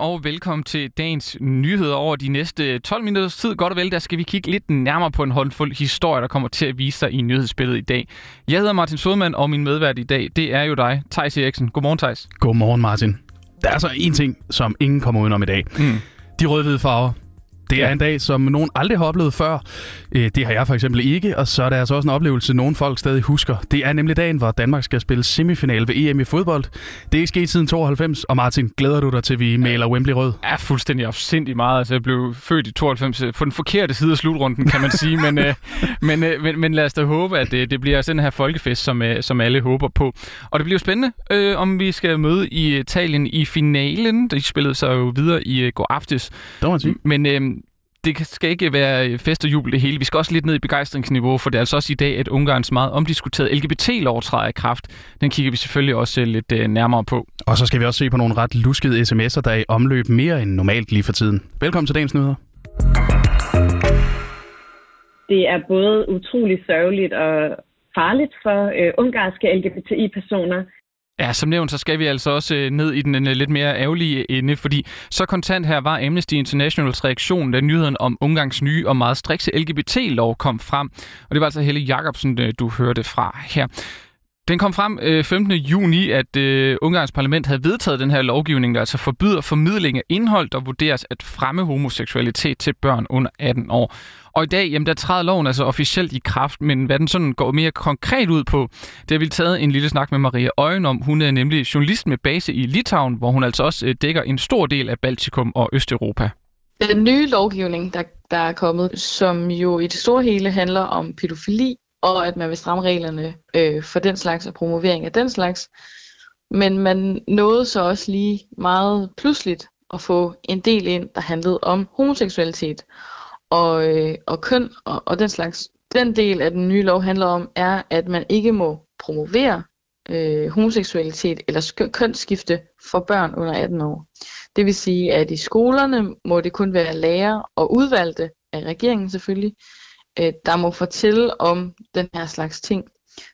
og velkommen til dagens nyheder over de næste 12 minutters tid. Godt og vel, der skal vi kigge lidt nærmere på en håndfuld historier, der kommer til at vise sig i nyhedsbilledet i dag. Jeg hedder Martin Sodman, og min medvært i dag, det er jo dig, Thijs Eriksen. Godmorgen, Thijs. Godmorgen, Martin. Der er så en ting, som ingen kommer udenom i dag. Mm. De rød-hvide farver. Det er ja. en dag, som nogen aldrig har oplevet før. Øh, det har jeg for eksempel ikke, og så er det altså også en oplevelse, nogen folk stadig husker. Det er nemlig dagen, hvor Danmark skal spille semifinal ved EM i fodbold. Det er ikke sket siden 92, og Martin, glæder du dig til, vi maler Wembley rød? Ja, fuldstændig afsindig meget. Altså, jeg blev født i 92 øh, på den forkerte side af slutrunden, kan man sige. men, øh, men, øh, men, men lad os da håbe, at det, det bliver sådan her folkefest, som, øh, som alle håber på. Og det bliver spændende, øh, om vi skal møde i Italien i finalen. De spillede sig jo videre i øh, går aftes. Det må man sige. Men øh, det skal ikke være fest og jubel det hele. Vi skal også lidt ned i begejstringsniveau, for det er altså også i dag, at Ungarns meget omdiskuterede LGBT-lov træder i kraft. Den kigger vi selvfølgelig også lidt uh, nærmere på. Og så skal vi også se på nogle ret luskede sms'er, der er i omløb mere end normalt lige for tiden. Velkommen til dagens nyheder. Det er både utrolig sørgeligt og farligt for uh, ungarske LGBTI-personer, Ja, som nævnt, så skal vi altså også øh, ned i den øh, lidt mere ærgerlige ende, fordi så kontant her var Amnesty Internationals reaktion, da nyheden om Ungarns nye og meget strikse LGBT-lov kom frem. Og det var altså Helle Jacobsen, øh, du hørte fra her. Den kom frem øh, 15. juni, at øh, Ungarns parlament havde vedtaget den her lovgivning, der altså forbyder formidling af indhold, der vurderes at fremme homoseksualitet til børn under 18 år. Og i dag, jamen, der træder loven altså officielt i kraft, men hvad den sådan går mere konkret ud på, det har vi taget en lille snak med Maria Øjen om. Hun er nemlig journalist med base i Litauen, hvor hun altså også øh, dækker en stor del af Baltikum og Østeuropa. Den nye lovgivning, der, der er kommet, som jo i det store hele handler om pædofili, og at man vil stramme reglerne øh, for den slags og promovering af den slags. Men man nåede så også lige meget pludseligt at få en del ind, der handlede om homoseksualitet og, øh, og køn og, og den slags. Den del af den nye lov handler om, er, at man ikke må promovere øh, homoseksualitet eller kønsskifte for børn under 18 år. Det vil sige, at i skolerne må det kun være lærere og udvalgte af regeringen selvfølgelig, øh, der må fortælle om den her slags ting.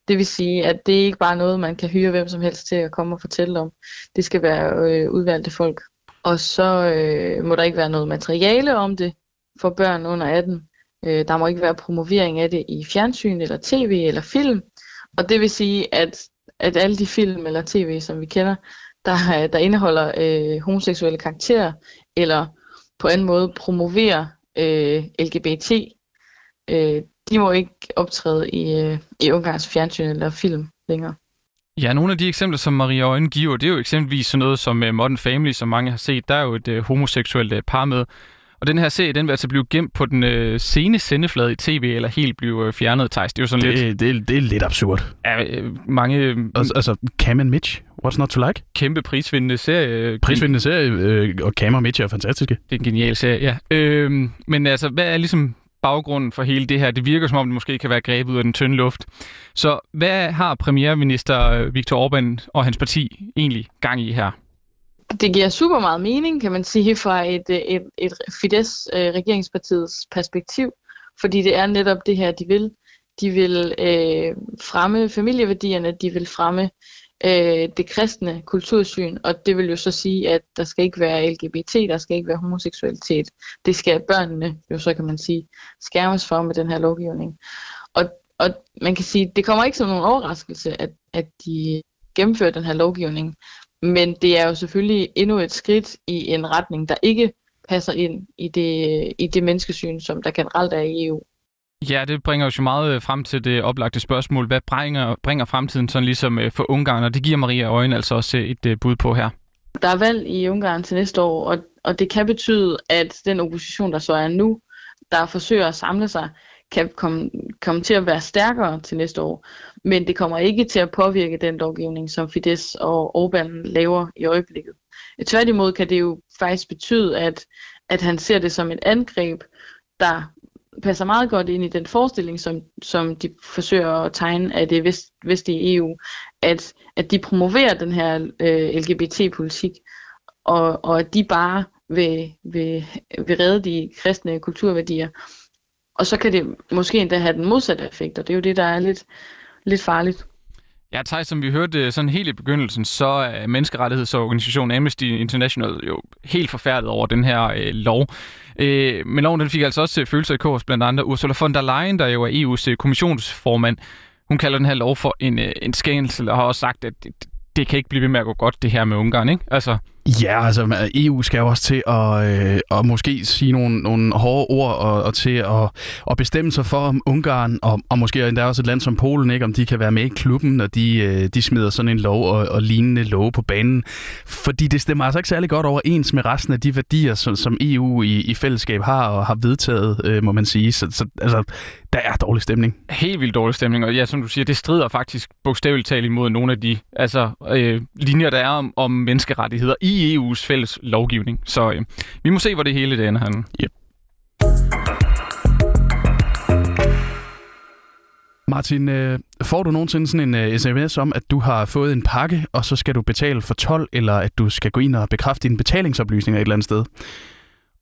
Det vil sige, at det ikke bare er noget, man kan hyre hvem som helst til at komme og fortælle om. Det skal være øh, udvalgte folk. Og så øh, må der ikke være noget materiale om det for børn under 18. Øh, der må ikke være promovering af det i fjernsyn eller tv eller film. Og det vil sige, at, at alle de film eller tv, som vi kender, der, der indeholder øh, homoseksuelle karakterer, eller på anden måde promoverer øh, LGBT, øh, de må ikke optræde i, øh, i Ungarns fjernsyn eller film længere. Ja, nogle af de eksempler, som Maria Øjne giver, det er jo eksempelvis sådan noget som uh, Modern Family, som mange har set. Der er jo et uh, homoseksuelt uh, par med. Og den her serie, den vil altså blive gemt på den uh, sene sendeflade i tv, eller helt blive uh, fjernet, Thijs. Det er jo sådan det, lidt... Det, det er lidt absurd. Ja, uh, mange... Uh, altså, altså, Cam and Mitch, what's not to like? Kæmpe prisvindende serie. Prisvindende serie, øh, og Cam og Mitch er fantastiske. Det er en genial serie, ja. Øh, men altså, hvad er ligesom baggrunden for hele det her. Det virker som om, det måske kan være grebet ud af den tynde luft. Så hvad har premierminister øh, Viktor Orbán og hans parti egentlig gang i her? Det giver super meget mening, kan man sige, fra et, øh, et, et Fidesz-regeringspartiets øh, perspektiv, fordi det er netop det her, de vil. De vil øh, fremme familieværdierne, de vil fremme øh, det kristne kultursyn, og det vil jo så sige, at der skal ikke være LGBT, der skal ikke være homoseksualitet. Det skal børnene jo så kan man sige skærmes for med den her lovgivning. Og, og man kan sige, det kommer ikke som nogen overraskelse, at, at de gennemfører den her lovgivning, men det er jo selvfølgelig endnu et skridt i en retning, der ikke passer ind i det, i det menneskesyn, som der generelt er i EU. Ja, det bringer os jo meget øh, frem til det oplagte spørgsmål. Hvad bringer, bringer fremtiden sådan ligesom øh, for Ungarn? Og det giver Maria Øjen altså også øh, et bud på her. Der er valg i Ungarn til næste år, og, og det kan betyde, at den opposition, der så er nu, der forsøger at samle sig, kan komme, komme til at være stærkere til næste år. Men det kommer ikke til at påvirke den lovgivning, som Fidesz og Orbán laver i øjeblikket. Tværtimod kan det jo faktisk betyde, at, at han ser det som et angreb, der passer meget godt ind i den forestilling, som, som de forsøger at tegne af det vest, vestlige EU, at, at de promoverer den her øh, LGBT-politik, og, og at de bare vil, vil, vil redde de kristne kulturværdier. Og så kan det måske endda have den modsatte effekt, og det er jo det, der er lidt, lidt farligt. Ja, Thaj, som vi hørte øh, sådan helt i begyndelsen, så er menneskerettighedsorganisationen Amnesty International jo helt forfærdet over den her øh, lov. Øh, men loven den fik altså også øh, følelser i kurs, blandt andet Ursula von der Leyen, der jo er EU's øh, kommissionsformand. Hun kalder den her lov for en, øh, en skændelse, og har også sagt, at det, det kan ikke blive ved med at gå godt, det her med Ungarn, ikke? Altså, Ja, altså EU øh, skal jo også til at, øh, at måske sige nogle, nogle hårde ord og, og til at, at bestemme sig for, om Ungarn og, og måske endda også et land som Polen, ikke, om de kan være med i klubben, når de, øh, de smider sådan en lov og, og lignende love på banen. Fordi det stemmer altså ikke særlig godt overens med resten af de værdier, som, som EU i, i fællesskab har og har vedtaget, øh, må man sige. Så, så altså, der er dårlig stemning. Helt vildt dårlig stemning, og ja, som du siger, det strider faktisk bogstaveligt talt imod nogle af de altså, øh, linjer, der er om, om menneskerettigheder i EU's fælles lovgivning. Så øh, vi må se, hvor det hele det ender henne. Yep. Martin, øh, får du nogensinde sådan en uh, sms om, at du har fået en pakke, og så skal du betale for 12, eller at du skal gå ind og bekræfte dine betalingsoplysninger et eller andet sted?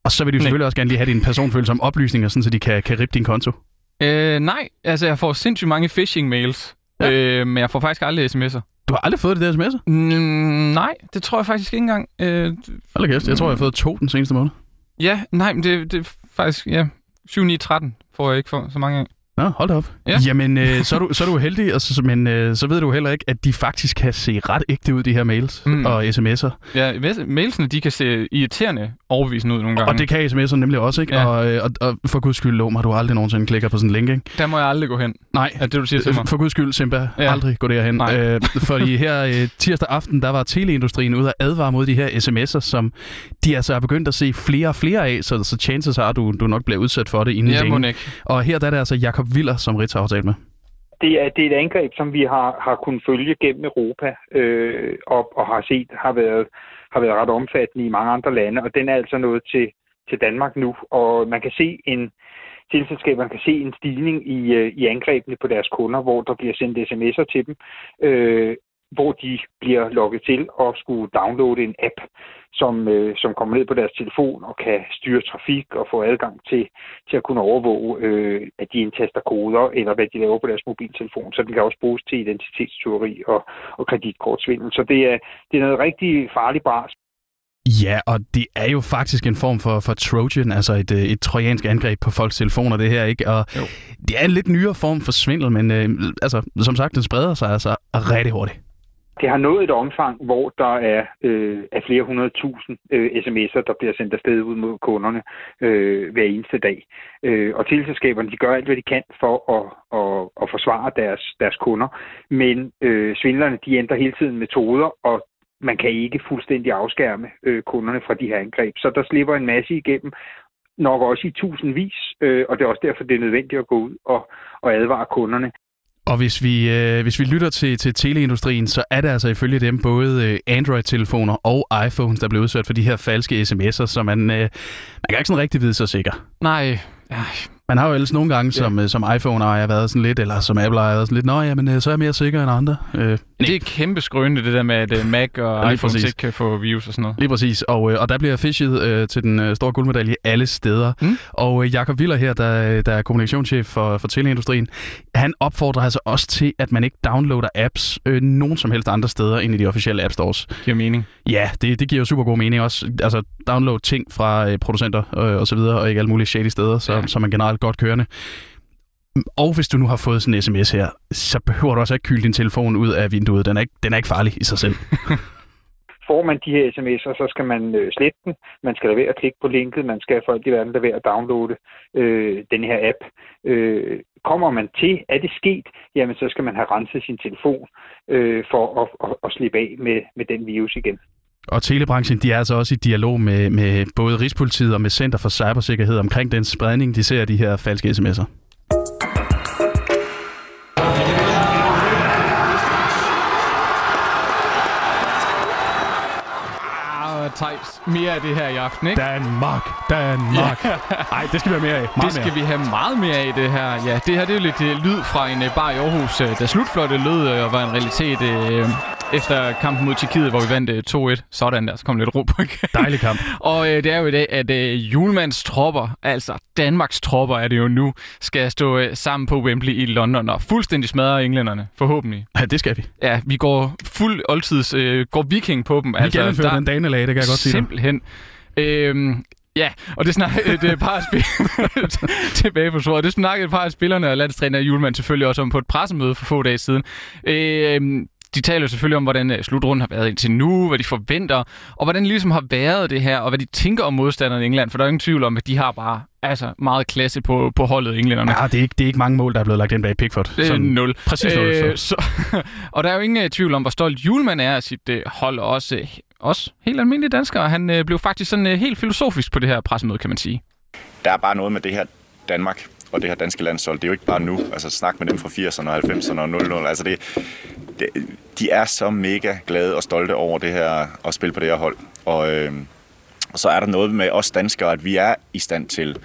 Og så vil du selvfølgelig også gerne lige have dine personfølsomme oplysninger, sådan, så de kan, kan rippe din konto. Øh, nej, altså jeg får sindssygt mange phishing-mails, ja. øh, men jeg får faktisk aldrig sms'er. Du har aldrig fået det der sms'er? Mm, nej, det tror jeg faktisk ikke engang. Øh, Hold kæft, jeg tror, jeg har fået to den seneste måned. Ja, nej, men det, det er faktisk, ja, 7, 9, 13 får jeg ikke for så mange af. Nå, hold op. Ja. Jamen, øh, så, er du, så er du heldig, og så, men øh, så ved du heller ikke, at de faktisk kan se ret ægte ud, de her mails mm. og sms'er. Ja, mailsene, de kan se irriterende overbevisende ud nogle gange. Og det kan sms'er nemlig også, ikke? Ja. Og, øh, og, og for guds skyld, lov mig, du aldrig nogensinde klikker på sådan en link, ikke? Der må jeg aldrig gå hen. Nej. Er det, du siger til mig? For guds skyld, Simba, ja. aldrig gå derhen. Nej. Øh, fordi her øh, tirsdag aften, der var teleindustrien ude at advare mod de her sms'er, som de altså er begyndt at se flere og flere af, så, så chances har, at du, du nok bliver udsat for det inden ja, længe. Og her der er det altså Jakob viller som Ritzau har talt med. Det er, det er et angreb, som vi har, har kunnet følge gennem Europa øh, og, og har set har været, har været ret omfattende i mange andre lande, og den er altså nået til, til Danmark nu. Og man kan se en, teleselskaberne kan se en stigning i, øh, i angrebene på deres kunder, hvor der bliver sendt sms'er til dem, øh, hvor de bliver logget til at skulle downloade en app, som, øh, som kommer ned på deres telefon og kan styre trafik og få adgang til, til at kunne overvåge, øh, at de indtaster koder, eller hvad de laver på deres mobiltelefon. Så den kan også bruges til identitetsteori og, og kreditkortsvindel. Så det er, det er noget rigtig farligt bras. Ja, og det er jo faktisk en form for, for Trojan, altså et, øh, et trojansk angreb på folks telefoner, det her, ikke? Og jo. det er en lidt nyere form for svindel, men øh, altså, som sagt, den spreder sig altså rigtig hurtigt. Det har nået et omfang, hvor der er, øh, er flere hundrede tusind øh, sms'er, der bliver sendt afsted ud mod kunderne øh, hver eneste dag. Øh, og teleselskaberne de gør alt, hvad de kan for at, at, at forsvare deres, deres kunder. Men øh, svindlerne de ændrer hele tiden metoder, og man kan ikke fuldstændig afskærme øh, kunderne fra de her angreb. Så der slipper en masse igennem, nok også i tusindvis, øh, og det er også derfor, det er nødvendigt at gå ud og, og advare kunderne. Og hvis vi, øh, hvis vi lytter til, til teleindustrien, så er det altså ifølge dem både øh, Android-telefoner og iPhones, der bliver udsat for de her falske sms'er, så man, øh, man kan ikke sådan rigtig vide sig sikker. Nej, ja, man har jo ellers nogle gange som, ja. som iPhone-ejer været sådan lidt, eller som Apple-ejer været sådan lidt, nå ja, men øh, så er jeg mere sikker end andre. Øh, det er kæmpe skrønende, det der med, at uh, Mac og ja, iPhone ikke kan få views og sådan noget. Lige præcis, og, øh, og der bliver fishet øh, til den øh, store guldmedalje alle steder. Mm. Og øh, Jakob Willer her, der, der er kommunikationschef for, for teleindustrien, han opfordrer altså også til, at man ikke downloader apps øh, nogen som helst andre steder end i de officielle app stores. Giver mening. Ja, det, det giver jo super god mening også. Altså download ting fra øh, producenter øh, og så videre, og ikke alle mulige shady steder, så, ja. så man generelt godt kørende. Og hvis du nu har fået sådan en sms her, så behøver du også ikke kyle din telefon ud af vinduet. Den er ikke, den er ikke farlig i sig selv. Får man de her sms'er, så skal man øh, slette den. Man skal lade være at klikke på linket. Man skal for alt i verden lade være at downloade øh, den her app. Øh, kommer man til, er det sket, jamen så skal man have renset sin telefon øh, for at, at, at slippe af med, med den virus igen. Og telebranchen de er altså også i dialog med, med både Rigspolitiet og med Center for Cybersikkerhed omkring den spredning, de ser af de her falske sms'er. Thijs, mere af det her i aften, ikke? Danmark, Danmark. Nej, det skal vi have mere af. Meget det skal mere. vi have meget mere af, det her. Ja, det her det er jo lidt uh, lyd fra en uh, bar i Aarhus, uh, da slutfløjtet lød og var en realitet. Uh, efter kampen mod Tjekkiet, hvor vi vandt uh, 2-1. Sådan der, så kom lidt ro på igen. Dejlig kamp. og uh, det er jo i dag, at uh, julemands tropper, altså Danmarks tropper er det jo nu, skal stå uh, sammen på Wembley i London og fuldstændig smadre englænderne, forhåbentlig. Ja, det skal vi. Ja, vi går fuld oldtids, uh, går viking på dem. Vi altså, gennemfører der- den danelag, det kan jeg godt sige. Simpelthen. Øhm, ja, og det snakkede et øh, par af spillerne tilbage på sporet. Det snakkede et par af spillerne og landstræner Julemand selvfølgelig også om på et pressemøde for få dage siden. Øhm, de taler jo selvfølgelig om, hvordan øh, slutrunden har været indtil nu, hvad de forventer, og hvordan det ligesom har været det her, og hvad de tænker om modstanderne i England, for der er ingen tvivl om, at de har bare altså, meget klasse på, på holdet, englænderne. Ja, det er, ikke, det er ikke mange mål, der er blevet lagt ind bag Pickford. Det er Sådan- nul. Præcis nul, så. Øh, så. og der er jo ingen øh, tvivl om, hvor stolt Julemand er af sit øh, hold, og også, øh, også helt almindelige danskere. Han øh, blev faktisk sådan øh, helt filosofisk på det her pressemøde, kan man sige. der er bare noget med det her Danmark og det her danske landshold. Det er jo ikke bare nu. Altså snak med dem fra 80'erne og 90'erne og 00. Altså det, det, de er så mega glade og stolte over det her at spille på det her hold. Og, øh, og så er der noget med os danskere, at vi er i stand til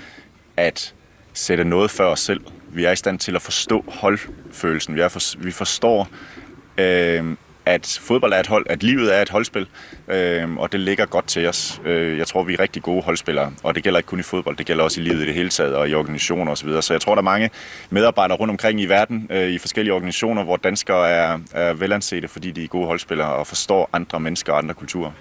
at sætte noget før os selv. Vi er i stand til at forstå holdfølelsen. Vi, er for, vi forstår, øh, at fodbold er et hold, at livet er et holdspil, øh, og det ligger godt til os. Øh, jeg tror, vi er rigtig gode holdspillere, og det gælder ikke kun i fodbold, det gælder også i livet i det hele taget, og i organisationer osv. Så jeg tror, der er mange medarbejdere rundt omkring i verden, øh, i forskellige organisationer, hvor danskere er, er velansete, fordi de er gode holdspillere og forstår andre mennesker og andre kulturer.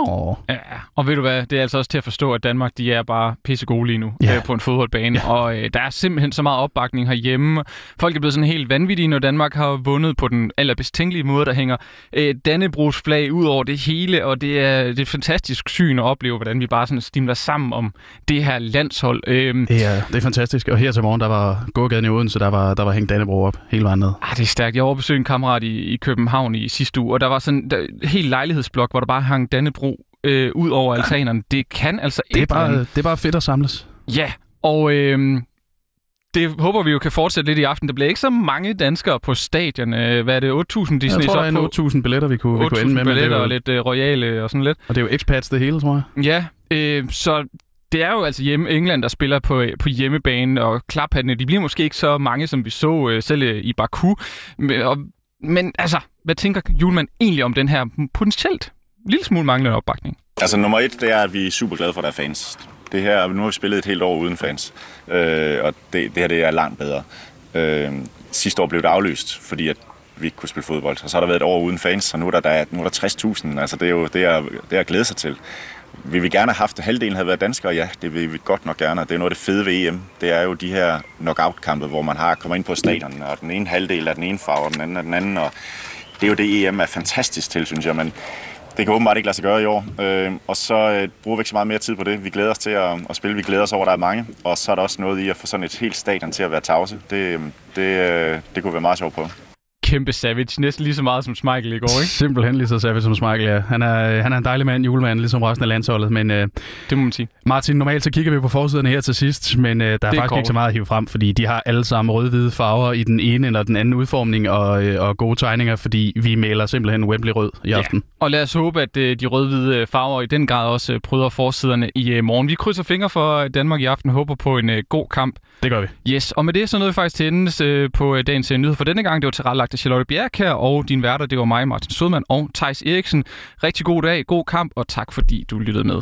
Åh. Ja, og ved du hvad, det er altså også til at forstå, at Danmark de er bare pisse gode lige nu Ja. øh, på en fodboldbane. Ja. Og øh, der er simpelthen så meget opbakning herhjemme. Folk er blevet sådan helt vanvittige, når Danmark har vundet på den allerbedst tænkelige måde, der hænger øh, Dannebrogs flag ud over det hele. Og det er, det er et fantastisk syn at opleve, hvordan vi bare sådan stimler sammen om det her landshold. Øh, Det er, det er fantastisk. Og her til morgen, der var gågaden i Odense, der var, der var hængt Dannebro op hele vejen ned. Ah, det er stærkt. Jeg var en kammerat i, i København i sidste uge, og der var sådan der, en helt lejlighedsblok, hvor der bare hang Dannebro øh, ud over altanerne. Det kan altså Det er, ikke bare, det er bare fedt at samles. Ja, og øh, det håber vi jo kan fortsætte lidt i aften. Der bliver ikke så mange danskere på stadion. Øh, Hvad er det? 8.000 de Jeg tror, der er på? en 8.000 billetter, vi kunne, vi kunne 8.000 ende med. men det billetter er jo, og lidt øh, royale og sådan lidt. og det er jo expats det hele, tror jeg. Ja, øh, så det er jo altså hjemme England, der spiller på, på hjemmebane, og klaphattene, de bliver måske ikke så mange, som vi så øh, selv øh, i Baku. Men, og, men altså, hvad tænker Julemand egentlig om den her potentielt lille smule manglende opbakning? Altså nummer et, det er, at vi er super glade for, at der er fans. Det her, nu har vi spillet et helt år uden fans, øh, og det, det her det er langt bedre. Øh, sidste år blev det aflyst, fordi at vi ikke kunne spille fodbold, og så har der været et år uden fans, og nu er der, der, nu er der 60.000. Altså det er jo det er, det er at glæde sig til. Vi vil gerne have haft, at halvdelen havde været danskere, ja, det vil vi godt nok gerne, og det er noget af det fede ved EM. Det er jo de her knockout-kampe, hvor man har kommer ind på stadion, og den ene halvdel er den ene farve, og den anden er den anden, og det er jo det, EM er fantastisk til, synes jeg, men det kan åbenbart ikke lade sig gøre i år, øh, og så øh, bruger vi ikke så meget mere tid på det. Vi glæder os til at, at spille, vi glæder os over, at der er mange, og så er der også noget i at få sådan et helt stadion til at være tavse. Det, øh, det, øh, det kunne være meget sjovt på. Kæmpe savage, næsten lige så meget som Schmeichel i går, ikke? Simpelthen lige så savage som Schmeichel, ja. Han er, han er en dejlig mand, julemand, ligesom resten af landsholdet. Men øh, Det må man sige. Martin, normalt så kigger vi på forsiderne her til sidst, men øh, der er, er faktisk kort. ikke så meget at hive frem, fordi de har alle sammen rød-hvide farver i den ene eller den anden udformning og, øh, og gode tegninger, fordi vi maler simpelthen Wembley rød i aften. Og lad os håbe, at øh, de rød-hvide øh, farver i den grad også øh, pryder forsiderne i øh, morgen. Vi krydser fingre for øh, Danmark i aften og håber på en øh, god kamp. Det gør vi. Yes, og med det så nåede vi faktisk til endes øh, på øh, dagens øh, nyhed for denne gang. Det var tilrettelagt af Charlotte Bjerg her, og din værter, det var mig, Martin Sødman og Tejs Eriksen. Rigtig god dag, god kamp, og tak fordi du lyttede med.